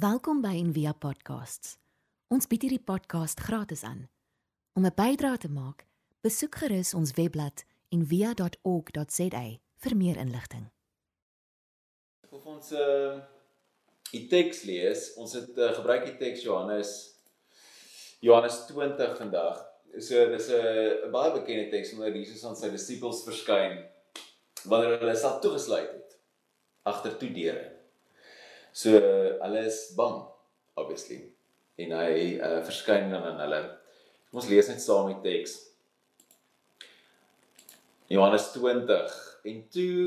Welkom by Envia Podcasts. Ons bied hierdie podcast gratis aan. Om 'n bydrae te maak, besoek gerus ons webblad en via.org.za vir meer inligting. Of ons uh die teks lees, ons het uh, gebruik die teks Johannes Johannes 20 vandag. So dis 'n 'n baie bekende teks wanneer Jesus aan sy disippels verskyn wanneer hulle self toegesluit het agter toe deure. So hulle is bang obviously en hy uh, verskyn dan aan hulle. Ons lees net saam die teks. Johannes 20 en toe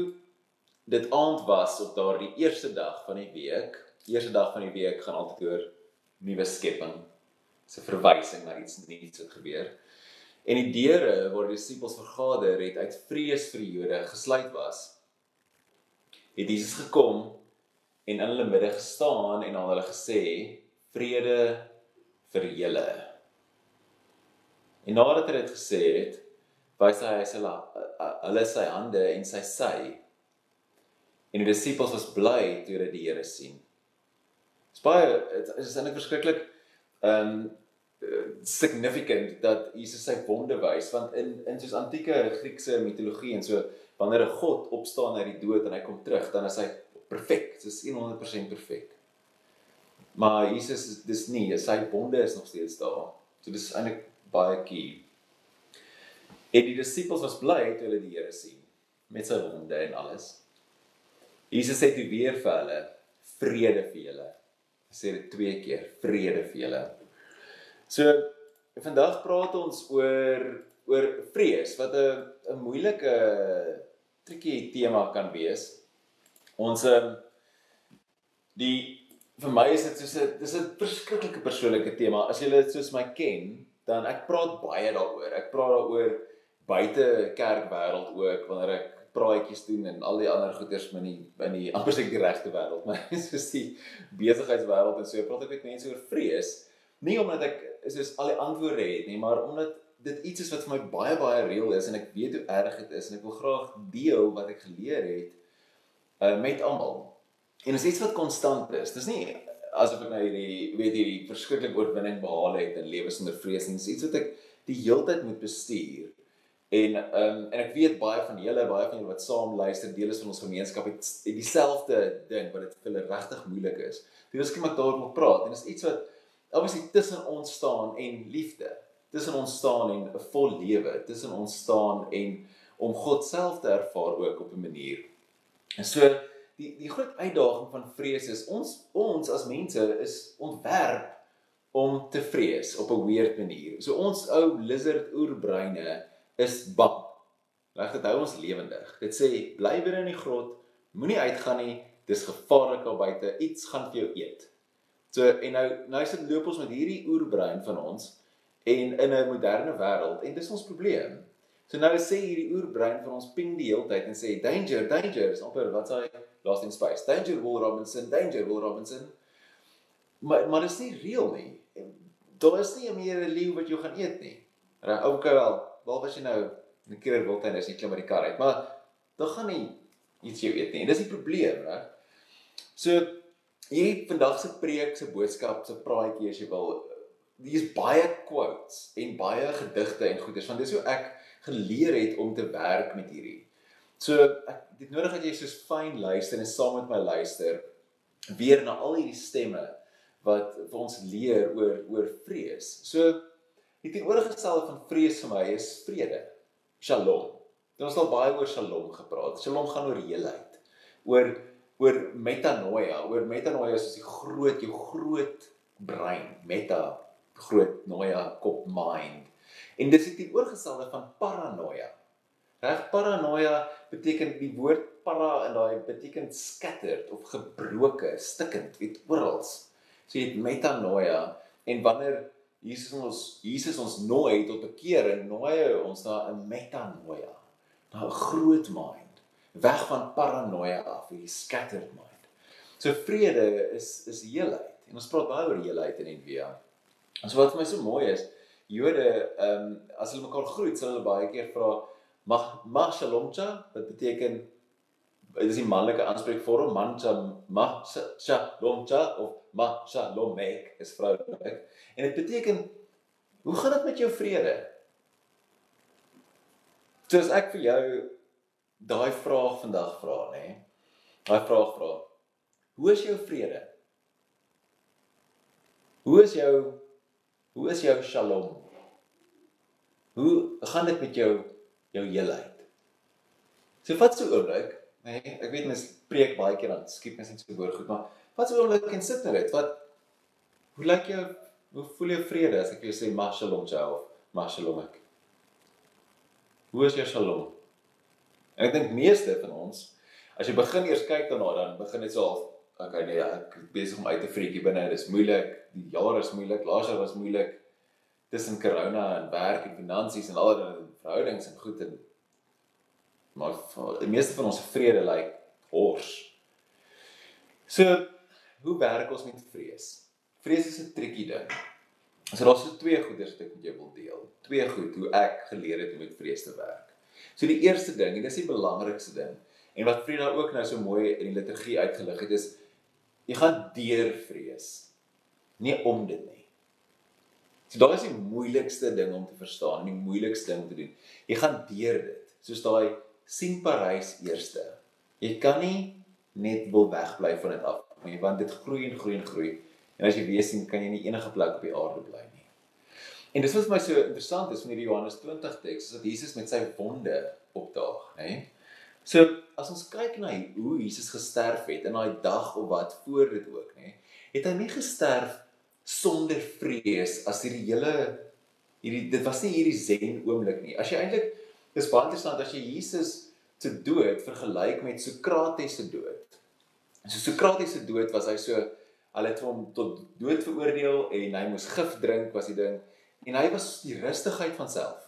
dit aand was op daardie eerste dag van die week, eerste dag van die week gaan altyd oor nuwe skepping. Dis 'n verwysing na iets nuuts wat gebeur. En die deure waar die disippels vergader het uit vrees vir die Jode gesluit was. Het Jesus gekom en in hulle midde gestaan en aan hulle gesê: "Vrede vir julle." En nadat hy dit gesê het, wys hy hulle hulle sy hande en sy sy. En die disippels was bly toe hulle die Here sien. Dit is baie dit is eintlik verskriklik um significant dat Jesus sy wonde wys want in in soos antieke Griekse mitologie en so wanneer 'n god opstaan uit die dood en hy kom terug dan is hy perfek, dis 100% perfek. Maar Jesus dis nie, sy wonde is nog steeds daar. So dis eintlik baie key. En die disippels was bly toe hulle die Here sien met sy wonde en alles. Jesus sê toe weer vir hulle vrede vir julle. Hy sê dit twee keer, vrede vir julle. So vandag praat ons oor oor vrees wat 'n 'n moeilike tricky tema kan wees. Ons ehm die vir my is dit soos 'n dis 'n verskriklike persoonlike tema. As jy dit soos my ken, dan ek praat baie daaroor. Ek praat daaroor buite kerkwêreld ook wanneer ek praatjies doen en al die ander goeters in die in die amper seker regte wêreld, maar soos die besigheidswêreld en so praat ek met mense oor vrees. Nie omdat ek soos al die antwoorde het nie, maar omdat dit iets is wat vir my baie baie reël is en ek weet hoe erg dit is en ek wil graag deel wat ek geleer het uh, met almal. En is iets wat konstant is. Dis nie asof ek nou hierdie weet hierdie verskriklike oorwinning behaal het in lewe sonder vrees nie. Dis iets wat ek die heeltyd moet bestuur. En ehm um, en ek weet baie van julle, baie van julle wat saam luister, deel is van ons gemeenskap het, het dieselfde ding wat dit vir hulle regtig moeilik is. Dit is kom ek daaroor wil praat en dis iets wat obviously tussen ons staan en liefde. Tussen ons staan en 'n vol lewe, tussen ons staan en om God self te ervaar ook op 'n manier. En so die die groot uitdaging van vrees is ons ons as mense is ontwerp om te vrees op 'n weird manier. So ons ou lizard oerbreine is bang. Reg dit hou ons lewendig. Dit sê bly binne in die grot, moenie uitgaan nie, dis gevaarlik daar buite, iets gaan vir jou eet. So en nou nou sit loop ons met hierdie oerbrein van ons en in 'n moderne wêreld en dis ons probleem. So nou sê hierdie oerbrein van ons ping die hele tyd en sê danger, danger, is amper wat sê lost in space. Danger Will Robinson, danger Will Robinson. Maar maar dit is nie reël nie. Daar is nie meer 'n leeu wat jou gaan eet nie. Reg, okay wel waar was jy nou? 'n keer wil hy net nie klim uit die kar uit, maar dan gaan nie iets jou eet nie. En dis die probleem, reg? So hier vandag se preek se boodskap se praatjie as jy wil, hier's baie quotes en baie gedigte en goeders want dis hoe ek geleer het om te werk met hierdie. So ek dit nodig dat jy soos fyn luister en saam met my luister weer na al hierdie stemme wat vir ons leer oor oor vrees. So Die teenoorgestelde van vrees vir my is vrede. Shalom. Ons het al baie oor Shalom gepraat. Shalom gaan oor heelheid. Oor oor metanoia, oor metanoia is die groot jou groot brein, meta groot noia kop mind. En dis die teenoorgestelde van paranoia. Reg paranoia beteken die woord para in daai beteken scattered of gebroke, stikkend, weet oral. So jy het metanoia en wanneer Jesus ons Jesus ons nooi tot bekering, nooi hy ons na 'n metanoia, na 'n groot mind, weg van paranoia af, die scattered mind. So vrede is is heelheid. En ons praat baie oor heelheid in Envia. En so wat vir my so mooi is, Jode, ehm um, as hulle mekaar groet, sal hulle baie keer vra mag mag shalomcha, wat beteken dit is die manlike aanspreekvorm mancha mag shalomcha of ma shalom ek is vroulik. En dit beteken hoe gaan dit met jou vrede? So as ek vir jou daai vraag vandag vra, nê? Daai vraag vra. Hoe is jou vrede? Hoe is jou hoe is jou shalom? Hoe gaan dit met jou jou heelheid? So vat so 'n oomblik, nê? Ek weet mens preek baie keer dan skiep mens net so woord goed, maar vat so 'n oomblik en sit net dit. Wat hoe lyk jou hoe voel jy vrede as ek jou sê mashalom jou of mashalom ek? Hoe is jou shalom? En ek dink meeste van ons as jy begin eers kyk daarna dan begin dit so half okay nee ek besig om uit te vreetjie binne. Dis moeilik. Die jaar is moeilik. Laas jaar was moeilik. Tussen corona en werk en finansies en al die verhoudings en goed en maar die meeste van ons vrede lyk like, hors. So hoe werk ons met vrees? Vrees is 'n tricky ding. So daar's so twee goeders wat ek met jou wil deel. Twee goed hoe ek geleer het om met vrees te werk. So die eerste ding en dis die belangrikste ding en wat Frida ook nou so mooi in die liturgie uitgelig het is Jy gaan deur vrees. Nie om dit nie. So daai is die moeilikste ding om te verstaan, die moeilikste ding om te doen. Jy gaan deur dit. Soos daai sien Parys eerste. Jy kan nie net wil wegbly van dit af nie, want dit groei en groei en groei. En as jy weer sien, kan jy nie enige plek op die aarde bly nie. En dis wat vir my so interessant is van hierdie Johannes 20 teks, is dat Jesus met sy wonde opdaag, hè? So as ons kyk na hoe Jesus gesterf het in daai dag of wat voor dit ook, nê, het hy nie gesterf sonder vrees as hierdie hele hierdie dit was nie hierdie zen oomblik nie. As jy eintlik dis baie interessant as jy Jesus se dood vergelyk met Sokrates se dood. So Sokrates se dood was hy so hulle het hom tot dood veroordeel en hy moes gif drink was die ding en hy was die rustigheid van self.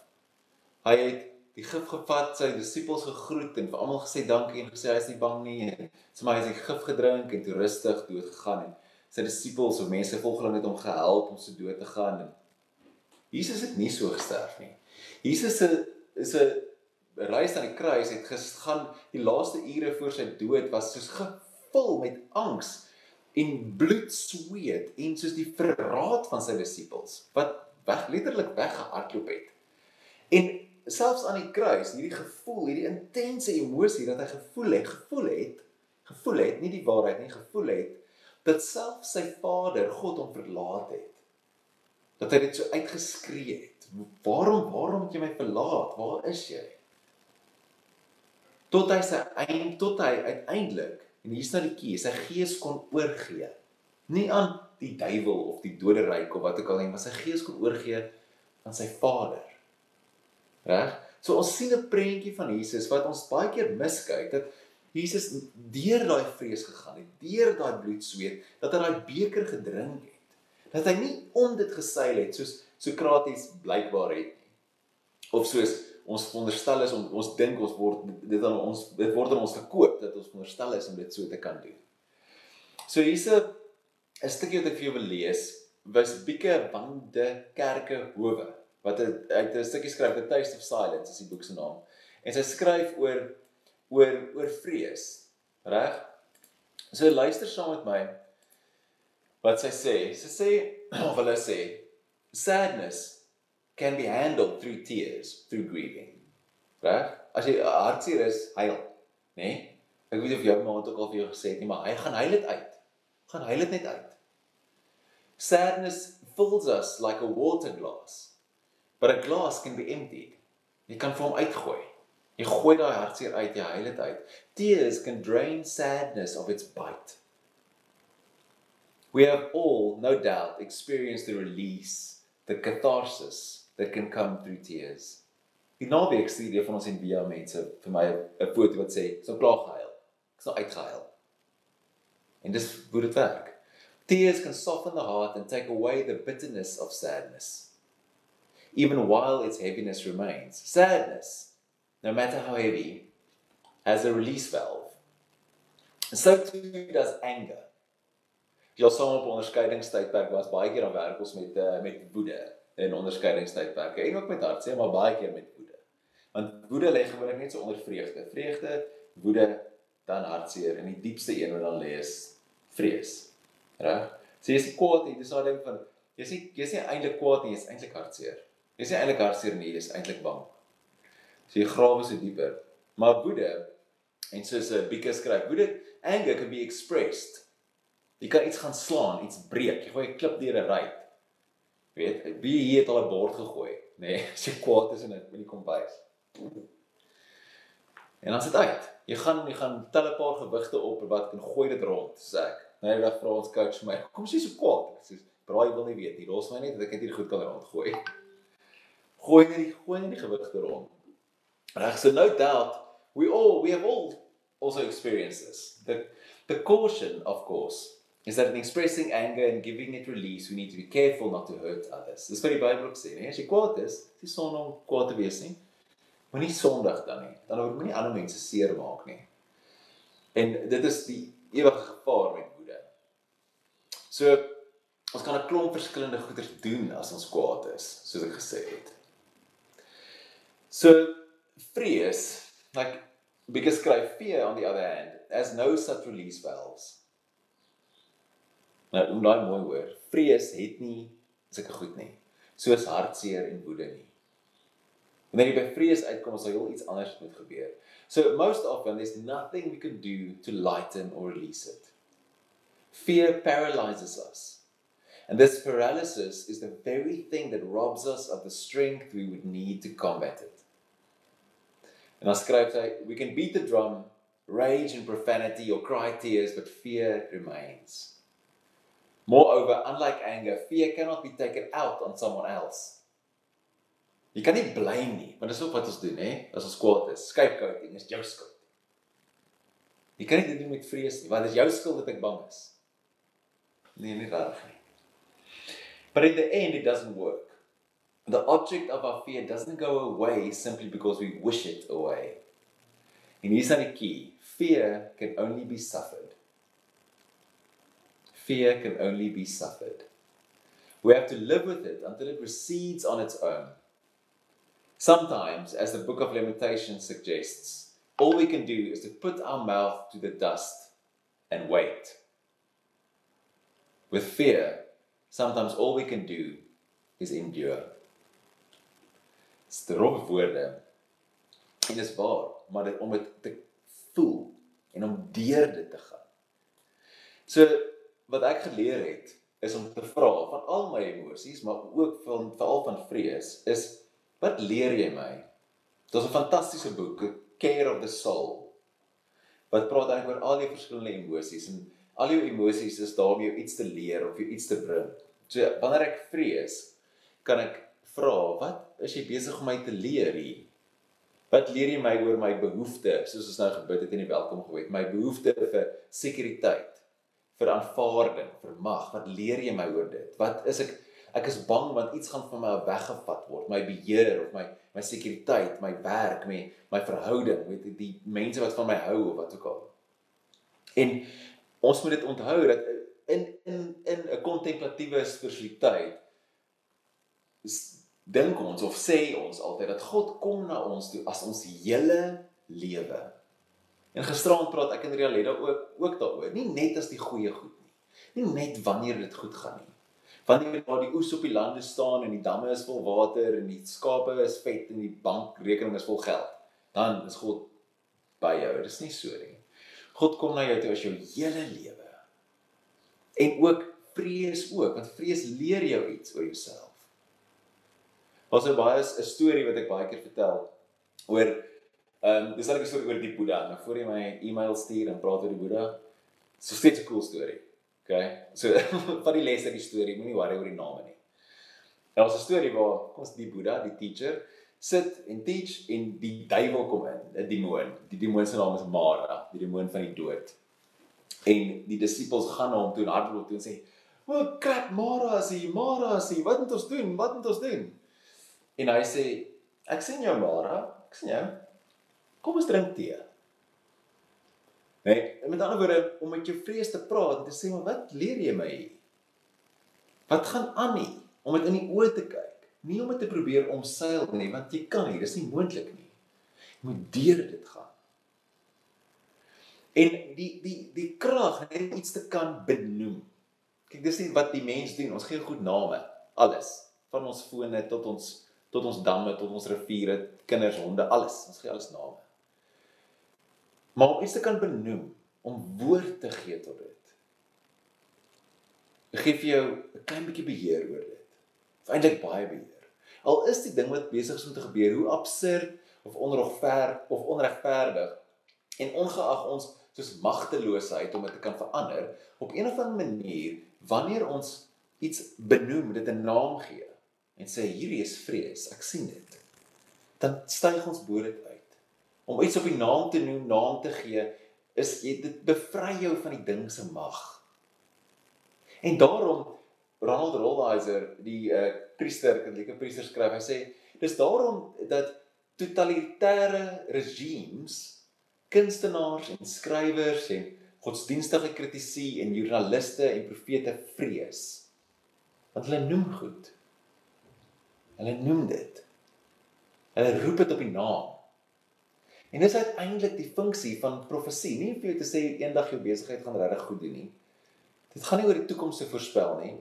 Hy het die gif gevat, sy disippels gegroet en vir almal gesê dankie en gesê hy is nie bang nie. Sy maar hy het gif gedrink en toe rustig dood gegaan en sy disippels of mense volg hulle met hom gehelp om so dood te gaan en Jesus het nie so gesterf nie. Jesus se is 'n reis aan die kruis het gegaan die laaste ure voor sy dood was soos gevul met angs en bloed sweet en soos die verraad van sy disippels wat weg letterlik weggehardloop het. En selfs aan die kruis, hierdie gevoel, hierdie intense emosie dat hy gevoel het, gevoel het, gevoel het, nie die waarheid nie, gevoel het dat self sy Vader God hom verlaat het. Dat hy dit so uitgeskree het. Waarom, waarom het jy my verlaat? Waar is jy? Tot hy sy eind tot hy uiteindelik en hier staan die key, sy gees kon oorgee. Nie aan die duiwel of die doderyk of wat ook al nie, maar sy gees kon oorgee aan sy Vader. Reg? So ons sien 'n prentjie van Jesus wat ons baie keer miskyk dat Jesus deur daai vrees gegaan het, deur daai bloed sweet, dat hy daai beker gedrink het. Dat hy nie om dit geseil het soos Sokrates blykbaar het nie. Of soos ons veronderstel is om ons dink ons word dit aan ons dit word aan ons gekoop dat ons veronderstel is om dit so te kan doen. So hierse 'n stukkie wat ek vir jou wil lees, was Bieke van de Kerke Howe wat het, het 'n stukkie skryf The Taste of Silence is die boek se naam. En sy skryf oor oor oor vrees. Reg? So luister saam met my wat sy sê. Sy sê of hulle sê sadness can be handled through tears, through grieving. Reg? As jy hartseer is, huil, né? Nee? Ek weet of jou ma het ook al vir jou gesê het nie, maar hy gaan huil dit uit. Gaan huil dit net uit. Sadness fills us like a water glass But a glass can be emptied. Jy kan vir hom uitgooi. Jy gooi daai hartseer uit, jy huil dit uit. Tears can drain sadness of its bite. We have all, no doubt, experienced the release, the catharsis that can come through tears. Die naweek sê die van ons en via mense vir my 'n foto wat sê, "So klaar gehuil. Ek's nou uitgehuil." En dis hoe dit werk. Tears can soften the heart and take away the bitterness of sadness even while its heaviness remains. Sadness, no matter how heavy, has a release valve. So too does anger. Jy sal op onderskeidingstydperk was baie keer aan werk ons met uh, met woede in onderskeidingstydperke en ook met hartseer, maar baie keer met woede. Want woede lê gewoonlik net so onder vreugde. Vreugde, woede, dan hartseer en die diepste een wat dan lê is vrees. Reg? So jy is nie kwaad nie, dis daai ding van jy's nie jy's nie eintlik kwaad nie, jy's eintlik hartseer. Jy's nie eintlik hartseer nie, jy's eintlik bang. So jy grawe so dieper. Maar woede en soos 'n Bieke skryf, woede anger can be expressed. Jy kan iets gaan slaan, iets breek. Jy gooi 'n klip deur 'n ruit. Weet, wie hier het al 'n bord gegooi, nê? Nee, as jy kwaad is in dit met die kombuis. En dan sit uit. Jy gaan jy gaan tel 'n paar gewigte op en wat kan gooi dit rond, sê ek. Nou dan vra ons coach my, "Kom jy so kwaad?" Ek sê, "Braai wil nie weet nie. Los my net dat ek dit hier goed kan rondgooi." Gooi net die gooi net die gewigte rond. Reg, so no doubt we all we have all also experienced this. The the caution of course is that in expressing anger and giving it release we need to be careful not to hurt others. Dis wat die Bybel ook sê, nee, as jy kwaad is, dis son om kwaad te wees nie. Moenie sondig dan nie. Dan word moenie ander mense seermaak nie. En dit is die ewige gevaar met woede. So ons kan 'n klomp verskillende goeders doen as ons kwaad is, soos ek gesê het. So vrees, like because skryf fear on the other hand has no such release valves. Nou, hoe daai mooi hoor. Vrees het nie sulke goed nie. Soos hartseer en woede nie. Wanneer jy by vrees uitkom, sal heel iets anders moet gebeur. So most often there's nothing we can do to lighten or release it. Fear paralyzes us. And this paralysis is the very thing that robs us of the strength we would need to combat it. En dan skryf hy, we can beat the drum, rage and profanity or cry tears, but fear remains. Moreover, unlike anger, fear cannot be taken out on someone else. Jy kan nie blame nie, want dis ook wat ons doen, hè? As ons kwaad is, scapegoating is jou skuld. Jy kan nie dit doen met vrees nie, want dit is jou skuld dat ek bang is. Nee, nie reg nie. But in the end it doesn't work. The object of our fear doesn't go away simply because we wish it away. En hier's dan die key. Fear can only be suffered. Fear can only be suffered. We have to live with it until it recedes on its own. Sometimes, as the book of Lamentations suggests, all we can do is to put our mouth to the dust and wait. With fear, sometimes all we can do is endure. Strof woorde. En dis waar, maar dit om dit te voel en om deur dit te gaan. So wat ek geleer het is om te vra van al my emosies, maar ook van veral van vrees, is Wat leer jy my? Daar's 'n fantastiese boek, Care of the Soul. Wat praat eintlik oor al die verskillende emosies en al jou emosies is daar om jou iets te leer of jou iets te bring. So wanneer ek vrees, kan ek vra, wat is jy besig om my te leer hier? Wat leer jy my oor my behoeftes, soos ons nou gebid het in die welkom gebed, my behoefte vir sekuriteit, vir aanvaarding, vir mag. Wat leer jy my oor dit? Wat is ek Ek is bang want iets gaan van my weggevat word, my beheer of my my sekuriteit, my werk, my my verhouding met die, die mense wat van my hou of wat ook al. En ons moet dit onthou dat in in in 'n kontemplatiewe spiritualiteit dink ons of sê ons altyd dat God kom na ons toe as ons hele lewe. En gisteraand praat ek en Rialeda ook ook daaroor, nie net as die goeie goed nie. Nie net wanneer dit goed gaan nie wanneer daar die oes op die lande staan en die damme is vol water en die skape is vet en die bankrekening is vol geld, dan is God by jou. Dit is nie so nie. God kom na jou toe as jou hele lewe. En ook vrees ook, want vrees leer jou iets oor jouself. Was 'n baie 'n storie wat ek baie keer vertel oor ehm um, dis net 'n storie oor die Boeddha. Nou voor jy my e-mail stuur en praat oor die Boeddha. So steeds 'n cool storie. Okay. So van die les uit die storie, moenie worry oor die name nie. Daar was 'n storie waar kom ons die Boeddha, die teacher, sit en teach en die duiwel kom in, 'n demoon. Die demoon se naam is Mara, die demoon van die dood. En die disippels gaan na hom toe en hardloop toe en sê: "O, krap Mara, as jy Mara, as jy, wat moet ons doen? Wat moet ons doen?" En hy sê: "Ek sien jou Mara, ek sien jou. Kom ons drink tee." Nee, met ander woorde om met jou vrees te praat en te sê maar wat leer jy my? Wat gaan aan nie om dit in die oë te kyk. Nie om dit te probeer omseil nie, want jy kan nie, dis nie moontlik nie. Jy moet deur dit gaan. En die die die krag net iets te kan benoem. Kyk dis nie wat die mens doen. Ons gee goed name, alles, van ons fone tot ons tot ons damme, tot ons riviere, kinders, honde, alles. Ons gee alles name. Maar om iets te kan benoem, om woord te gee tot dit. Gee vir jou 'n klein bietjie beheer oor dit. Of eintlik baie beheer. Al is die ding wat besig is om te gebeur, hoe absurd of onregverdig of onregverdig en ongeag ons soos magteloosheid om dit te kan verander, op een of ander manier wanneer ons iets benoem, dit 'n naam gee en sê hierdie is vrees, ek sien dit. Dan styg ons bo dit uit. Om iets op die naam te noem, naam te gee, is dit bevry jou van die ding se mag. En daarom Ronald Rolheiser, die uh, priester, katolieke priester skryf, hy sê dis daarom dat totalitêre regimes kunstenaars en skrywers en godsdienstige kritici en joernaliste en profete vrees. Want hulle noem goed. Hulle noem dit. Hulle roep dit op die naam. En dis uiteindelik die funksie van profesie, nie vir jou te sê eendag jou besigheid gaan regtig goed doen nie. Dit gaan nie oor die toekoms te voorspel nie.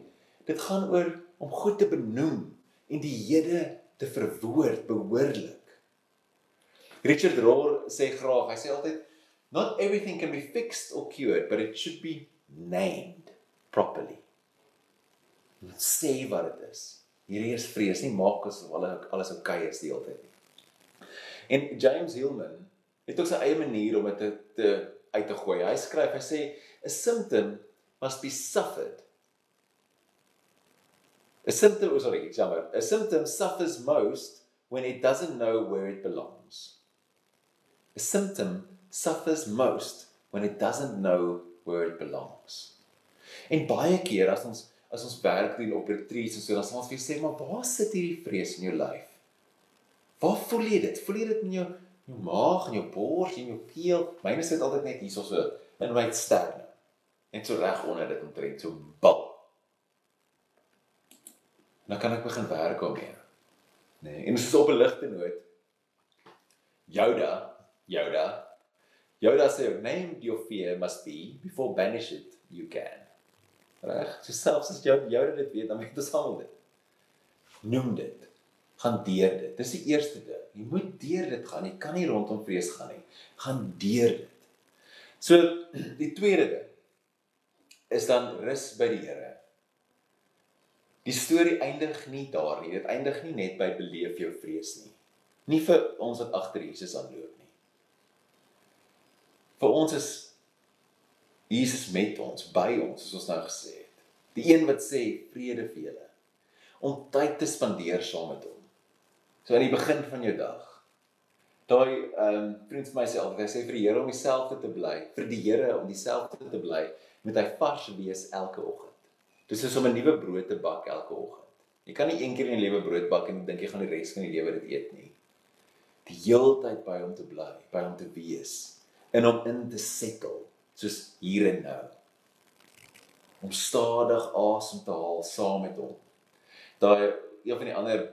Dit gaan oor om goed te benoem en die hede te verwoord behoorlik. Richard Rohr sê graag, hy sê altyd not everything can be fixed or cured, but it should be named properly. Sê wat dit is. Hierdie is vrees nie maak asof alles alles oukei okay is die hele tyd nie. En James Hillman het ook sy eie manier om dit te, te uit te gooi. Hy skryf, hy sê a symptom must be suffered. A symptom, oh sorry, jammer. A symptom suffers most when it doesn't know where it belongs. A symptom suffers most when it doesn't know where it belongs. En baie keer as ons as ons werk doen op retreats en so dan sal ons vir sê maar waar sit hierdie vrees in jou lyf? Waar voel jy dit? Voel jy dit in jou jou maag en jou bors en jou keel? Myne sit altyd net hier so so in my sterne. Net so reg onder dit omtrent so bal. Dan kan ek begin werk daarmee. Nee, en dis op 'n ligte noot. Jouda Yoda. Yoda sê, "Name your fear must be before banish it you can." Reg? So selfs as jou Yoda dit weet, dan moet ons almal dit. Noem dit. Gaan deur dit. Dis die eerste ding. Jy moet deur dit gaan. Jy kan nie rondom vrees gaan nie. Gaan deur dit. So die tweede ding is dan rus by die Here. Die storie eindig nie daar nie. Dit eindig nie net by beleef jou vrees nie. Nie vir ons wat agter Jesus aanloop nie vir ons is Jesus met ons, by ons, soos ons nou gesê het. Die een wat sê vrede vir julle om tyd te spandeer saam met hom. So aan die begin van jou dag. Daai ehm um, vriend vir my sê altyd, hy sê vir die Here om dieselfde te bly, vir die Here om dieselfde te bly, moet hy vars wees elke oggend. Dis soos om 'n nuwe brood te bak elke oggend. Jy kan nie een keer in 'n lewe brood bak en dink jy gaan die res van die lewe dit eet nie. Die heeltyd by hom te bly, by hom te wees in hom in te settle soos hier en nou om stadig asem te haal saam met hom. Daai een van die ander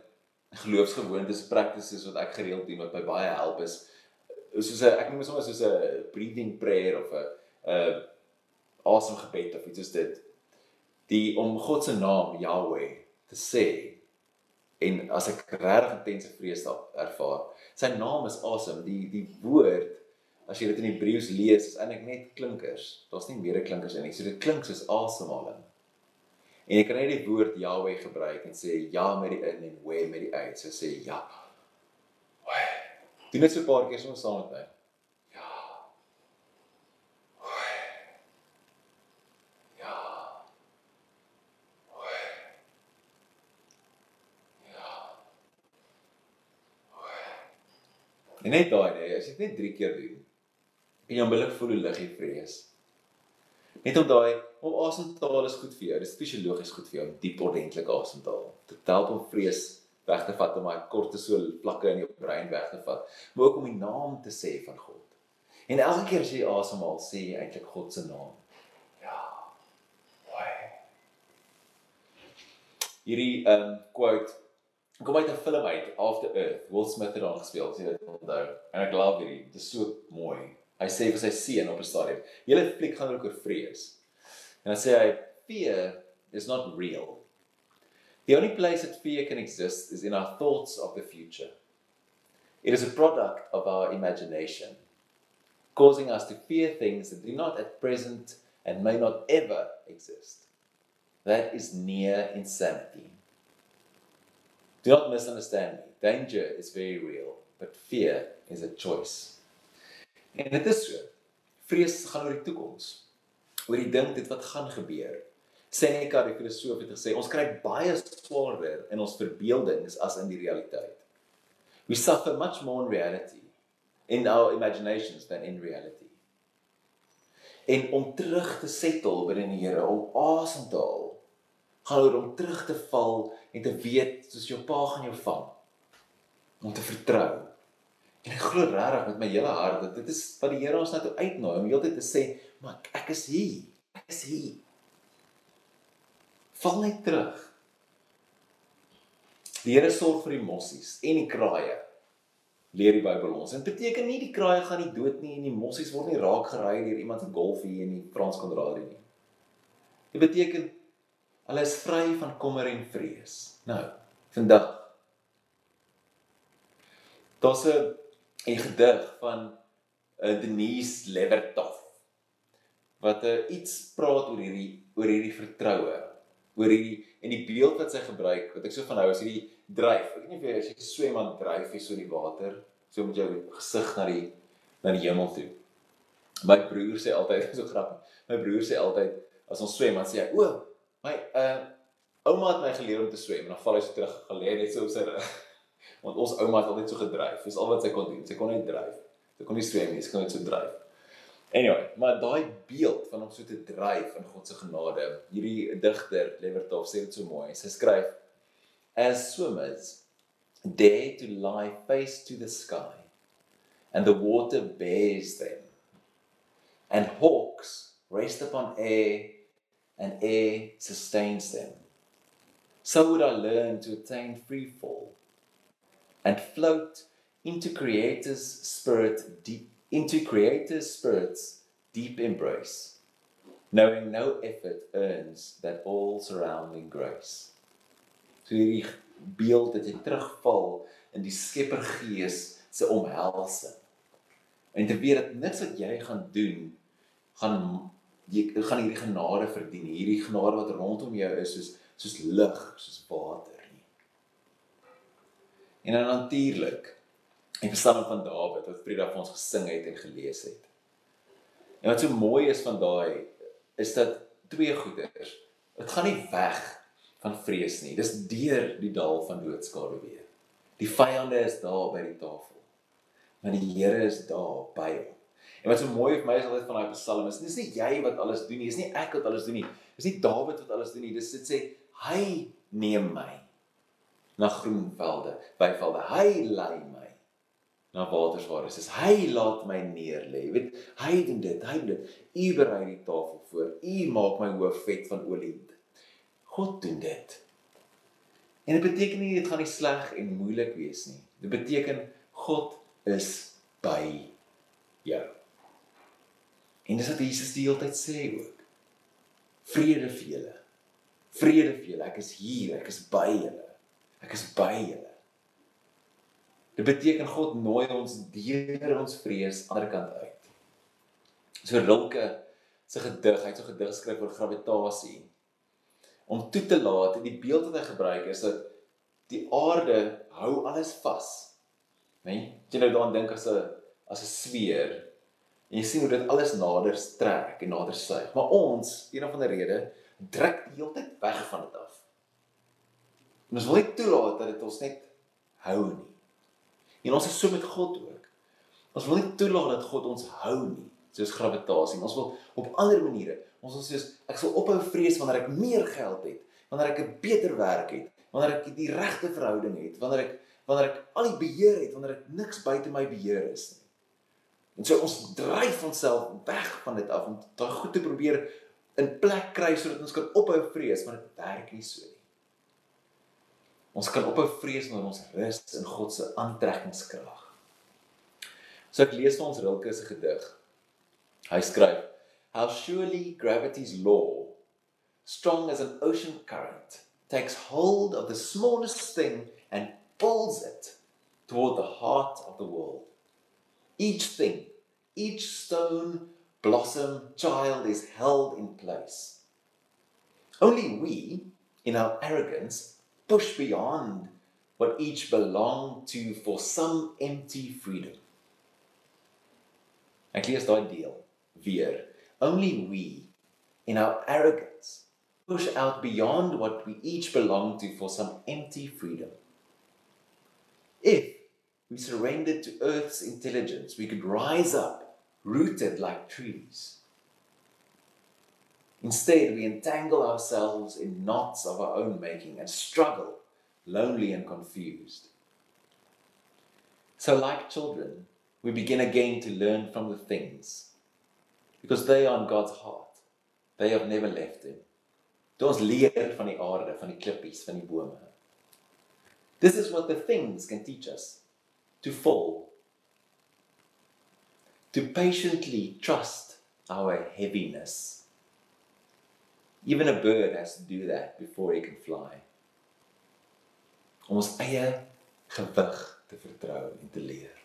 geloofsgewoontes practices wat ek gereeld doen wat my baie help is soos 'n ek noem dit sommer soos 'n breathing prayer of 'n 'n asemgebed of iets soos dit. Die om God se naam Yahweh te sê en as ek regtig intense vrees ervaar sy naam is awesome die die woord as jy dit in Hebreëus lees, is eintlik net klinkers. Daar's nie meer klinkers in nie. So dit klink soos asemhaling. En jy kan net die woord Yahweh gebruik en sê ja met die in en we met die uit. So sê ja. Doen dit so 'n paar keer soms saam met my. Ja. Ja. Ja. En net daai, as jy dit net 3 keer doen, en jy onmiddellik voel hoe lig jy vrees. Net om daai om asemhaal is goed vir jou. Dit is fisiologies goed vir jou om diep ordentlik asem te haal. Dit help om vrees weg te vat om daai kortisol vlakke in jou brein weg te vat, maar ook om die naam te sê van God. En elke keer as jy asemhaal, sê jy eintlik God se naam. Ja. Wai. Hierdie um quote kom uit 'n film uit After Earth. Will Smith het daar gespeel, jy dit onthou. En ek glo dit is so mooi. Hy sê vir sy seun op 'n stadium. Julle fliek gaan oor vrees. En dan sê hy fear is not real. The only place that fear can exist is in our thoughts of the future. It is a product of our imagination, causing us to fear things that do not at present and may not ever exist. That is near insanity. Do not misunderstand me. Danger is very real, but fear is a choice. En dit is so. Vrees gaan oor die toekoms. Oor die ding dit wat gaan gebeur. Seneca die filosoof het gesê ons kry baie swaarder in ons verbeeldings as in die realiteit. We suffer much more in reality in our imaginations than in reality. En om terug te settle binne die Here, om asem te haal, gaan oor om terug te val en te weet soos jou pa gaan jou vang. Om te vertrou. En ek glo regtig met my hele hart dat dit is wat die Here ons nou toe uitnooi om heeltyd te sê, maar ek is hier. Ek is hier. Val net terug. Die Here sorg vir die mossies en die kraaie. Leer die Bybel ons. Dit beteken nie die kraaie gaan nie dood nie en die mossies word nie raak geraai deur iemand se golf hier in die Frans Konradie nie. Dit beteken hulle is vry van kommer en vrees. Nou, vandag Daar's 'n 'n gedig van uh, Denise Levertov wat uh, iets praat oor hierdie oor hierdie vertroue oor hierdie en die beeld wat sy gebruik wat ek so van hou is hierdie dryf ek weet nie of jy as jy swem aan dryf hier so in die water so met jou gesig na die na die hemel toe. My broer sê altyd so grappig my broer sê altyd as ons swem dan sê hy o my uh ouma het my geleer om te swem en dan val hy so terug gelê net so op sy rug want ons ouma het altyd so gedryf. Dis al wat sy kon doen. Sy kon net dryf. Sy kon nie swem nie, sy kon net so dryf. Anyway, maar daai beeld van om so te dryf in God se genade, hierdie digter Levertov sê dit so mooi. Sy skryf as swimmers dare to lie face to the sky and the water bears them and hawks rest upon air and air sustains them so would I learn to attain free fall and float into creator's spirit deep into creator's spirit's deep embrace knowing no effort earns that all surrounding grace. So hierdie beeld dat jy terugval in die skepper gees se omhelsing en te weet dat niks wat jy gaan doen gaan jy gaan hierdie genade verdien. Hierdie genade wat rondom jou is soos soos lig soos water En dan natuurlik die Psalm van Dawid wat Frida vir ons gesing het en gelees het. En wat so mooi is van daai is dat twee goeders. Dit gaan nie weg van vrees nie. Dis deur die dal van doodskade weer. Die vyande is daar by die tafel. Maar die Here is daar by hom. En wat so mooi vir my is altyd van daai Psalm is, dis nie jy wat alles doen nie, dis nie ek wat alles doen nie. Dis nie Dawid wat alles doen nie. Dis dit sê hy neem my na groen velde, byvelde. Hy lei my na waters waar is. Hy laat my neer lê. Weet, hy doen dit, hy doen dit. U berei die tafel voor. U maak my hoof vet van olie. God doen dit. En dit beteken nie dit gaan nie sleg en moeilik wees nie. Dit beteken God is by jou. En dis wat Jesus die hele tyd sê ook. Vrede vir julle. Vrede vir julle. Ek is hier, ek is by julle. Ek is by julle. Dit beteken God nooi ons deur ons vrees aan die ander kant uit. So Rilke se gedig, hy het so gedig geskryf oor gravitasie. Om toe te laat, die beeld wat hy gebruik is dat die aarde hou alles vas. Né? Nee? Jy nou daaraan dink as 'n as 'n sweer en jy sien hoe dit alles nader trek en nader suig. Maar ons, een of ander rede, druk die hele tyd weg van dit af. En ons wil nie toelaat dat dit ons net hou nie. En ons is so met God ook. Ons wil nie toelaat dat God ons hou nie, soos gravitasie. Ons wil op ander maniere. Ons wil soos ek sal ophou vrees wanneer ek meer geld het, wanneer ek 'n beter werk het, wanneer ek die regte verhouding het, wanneer ek wanneer ek al die beheer het, wanneer ek niks buite my beheer is nie. En so ons dryf onsself weg van dit af om daai goed te probeer in plek kry sodat ons kan ophou vrees, maar dit werk nie so nie. Ons kan ophou vrees wanneer ons rus in God se aantrekkingskrag. So ek lees vir ons Rilke se gedig. Hy skryf: How surely gravity's law strong as an ocean current, takes hold of the smallest thing and pulls it toward the heart of the world. Each thing, each stone, blossom, child is held in place. Only we, in our arrogance, push beyond what each belonged to for some empty freedom. Ek lees daai deel weer. Only we, in our arrogance, push out beyond what we each belong to for some empty freedom. If we surrendered to Earth's intelligence, we could rise up, rooted like trees. Instead, we entangle ourselves in knots of our own making and struggle, lonely and confused. So, like children, we begin again to learn from the things because they are in God's heart. They have never left him. Toe ons leer van die aarde, van die klippies, van die bome. This is what the things can teach us to fall. To patiently trust our heaviness. Even a bird has to do that before it can fly. Om ons eie gewig te vertrou en te leer.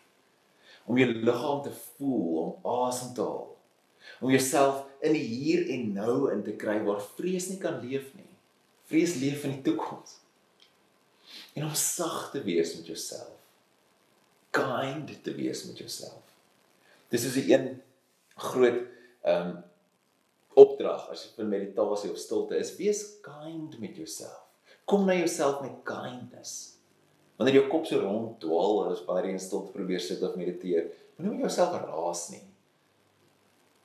Om jou liggaam te voel, om asem te haal. Om jouself in die hier en nou in te kry waar vrees nie kan leef nie. Vrees leef in die toekoms. En om sag te wees met jouself. Kind te wees met jouself. Dis is 'n een groot ehm um, opdrag as jy vir meditasie of stilte is, wees kind met jouself. Kom na jouself met kindness. Wanneer jou kop so rond dwaal, as baie in stilte probeer sit of mediteer, moenie met jouself raas nie.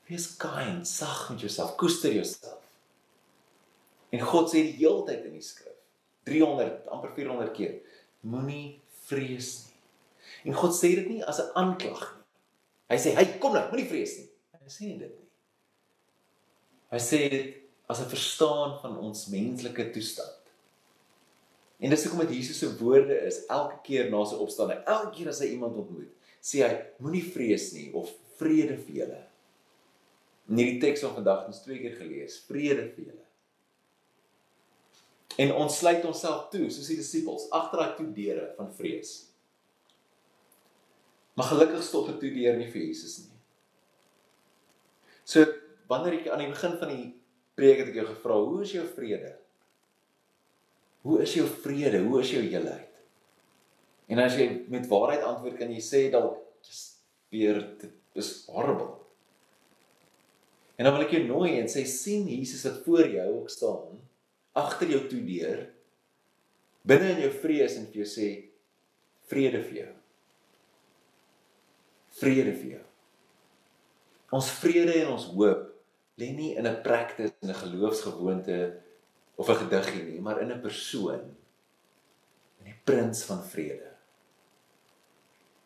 Wees kind, sag met jouself, koester jouself. En God sê die hele tyd in die skrif, 300, amper 400 keer, moenie vrees nie. En God sê dit nie as 'n aanklag nie. Hy sê, "Hey, kom nou, moenie vrees nie." Hy sê dit. Hy sê as 'n verstaan van ons menslike toestand. En dis hoekom dit Jesus se woorde is elke keer na sy opstanding, elke keer as hy iemand ontmoet, sê hy, "Moenie vrees nie" of "Vrede vir julle." In hierdie teks van vandag ons twee keer gelees, vrede vir julle. En ons sluit onsself toe, soos die disippels, agter daai toe deure van vrees. Maar gelukkig stop dit toe deur nie vir Jesus nie. So wanneer ek aan die begin van die preek het ek jou gevra, hoe is jou vrede? Hoe is jou vrede? Hoe is jou heelheid? En as jy met waarheid antwoord, kan jy sê dalk weer dit is horrible. En dan wil ek jou nooi en sê sien Jesus wat voor jou ook staan, agter jou toe deur, binne in jou vrees en vir jou sê vrede vir jou. Vrede vir jou. Ons vrede en ons hoop lê nie in 'n praktis en 'n geloofsgewoonte of 'n gediggie nie, maar in 'n persoon. In die prins van vrede.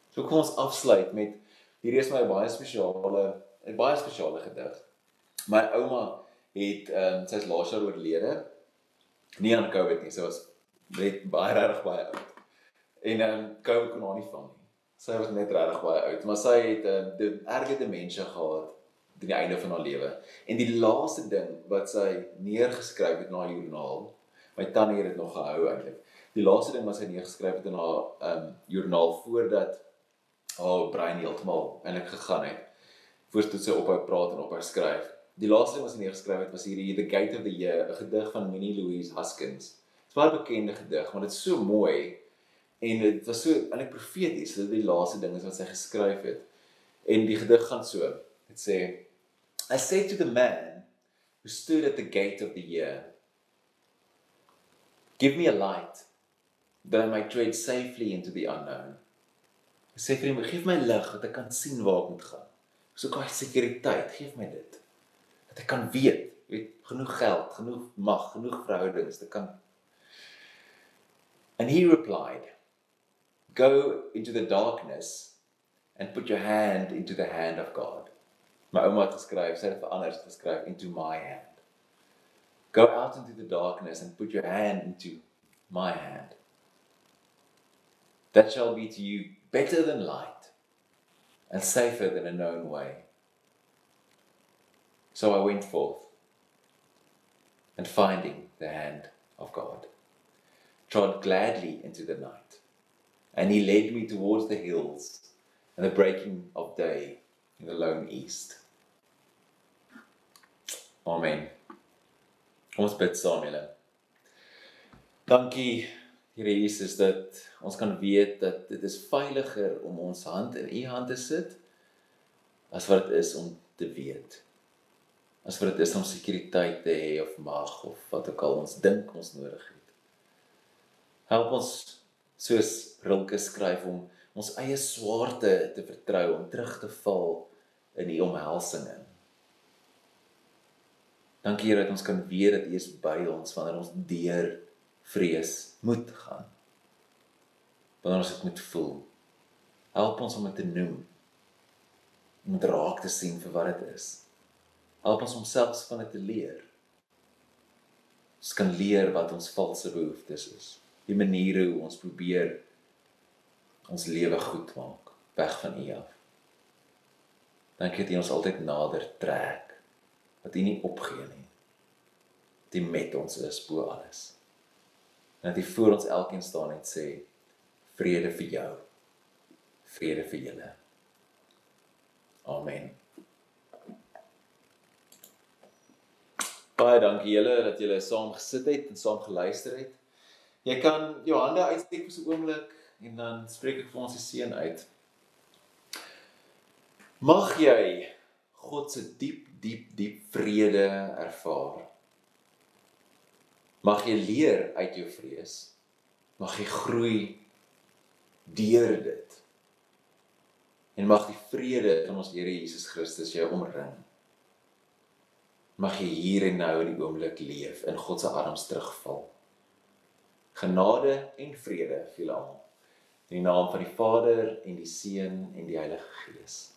So kom ons afsluit met hierdie is my baie spesiale 'n baie spesiale gedig. My ouma het ehm um, sy's laas jaar oorlede. Nie aan COVID nie, sy was net baie reg baie oud. En ehm um, COVID kon haar nie vang nie. Sy was net reg baie oud, maar sy het ehm um, die erge demensie gehad teen die einde van haar lewe. En die laaste ding wat sy neergeskryf het na haar joernaal, my tannie het dit nog gehou eintlik. Die laaste ding wat sy neergeskryf het in haar ehm um, joernaal voordat haar brein heeltemal eintlik gegaan het. Voordat sy ophou praat en ophou skryf Die laaste ding wat sy neergeskryf het was hierdie The Gate of the Year, 'n gedig van Minnie Louise Haskins. Dit is baie bekende gedig, maar dit is so mooi en dit was so eintlik profeties, dit is die laaste ding wat sy geskryf het. En die gedig gaan so. Dit sê I say to the man who stood at the gate of the year Give me a light that I might tread safely into the unknown. Ek sê vir hom, gee my lig dat ek kan sien waar ek moet gaan. So kan hy sekuriteit, gee my dit dat ek kan weet, weet genoeg geld, genoeg mag, genoeg verhoudings, dit kan And he replied, Go into the darkness and put your hand into the hand of God. My ouma het geskryf, sy het verander het geskryf into my hand. Go out into the darkness and put your hand into my hand. That shall be to you better than light and safer than a known way. So I went forth. and finding the hand of God. Trod gladly into the night, and he led me towards the hills and the breaking of day in the lone east. Amen. Ons bid saam julle. Dankie Here Jesus dat ons kan weet dat dit is veiliger om ons hand in u hand te sit as wat dit is om te weet. As wat dit is om sekuriteit te hê of mag of wat ook al ons dink ons nodig het. Help ons soos Rilke skryf om ons eie swaarte te vertrou om terug te val in u omhelsing in. Dankie Here dat ons kan weet dat U is by ons wanneer ons deur vrees moet gaan. Wanneer ons dit moet voel. Help ons om dit te noem. Om dit raak te sien vir wat dit is. Help ons om selfs van dit te leer. Ons kan leer wat ons valse behoeftes is. Die maniere hoe ons probeer ons lewe goed maak weg van U af. Dankie dat U ons altyd nader trek dat U nie opgee nie. Dat U met ons is bo alles. En dat U voor ons elkeen staan en sê vrede vir jou. Vrede vir julle. Amen. Baie dankie julle dat julle saam gesit het en saam geluister het. Jy kan jou hande uitsteek vir so 'n oomblik en dan spreek ek vir ons die seën uit. Mag jy God se diep diep diep vrede ervaar. Mag jy leer uit jou vrees. Mag jy groei deur dit. En mag die vrede van ons Here Jesus Christus jou omring. Mag jy hier en nou in die oomblik leef in God se arms terugval. Genade en vrede vir julle almal. In die naam van die Vader en die Seun en die Heilige Gees.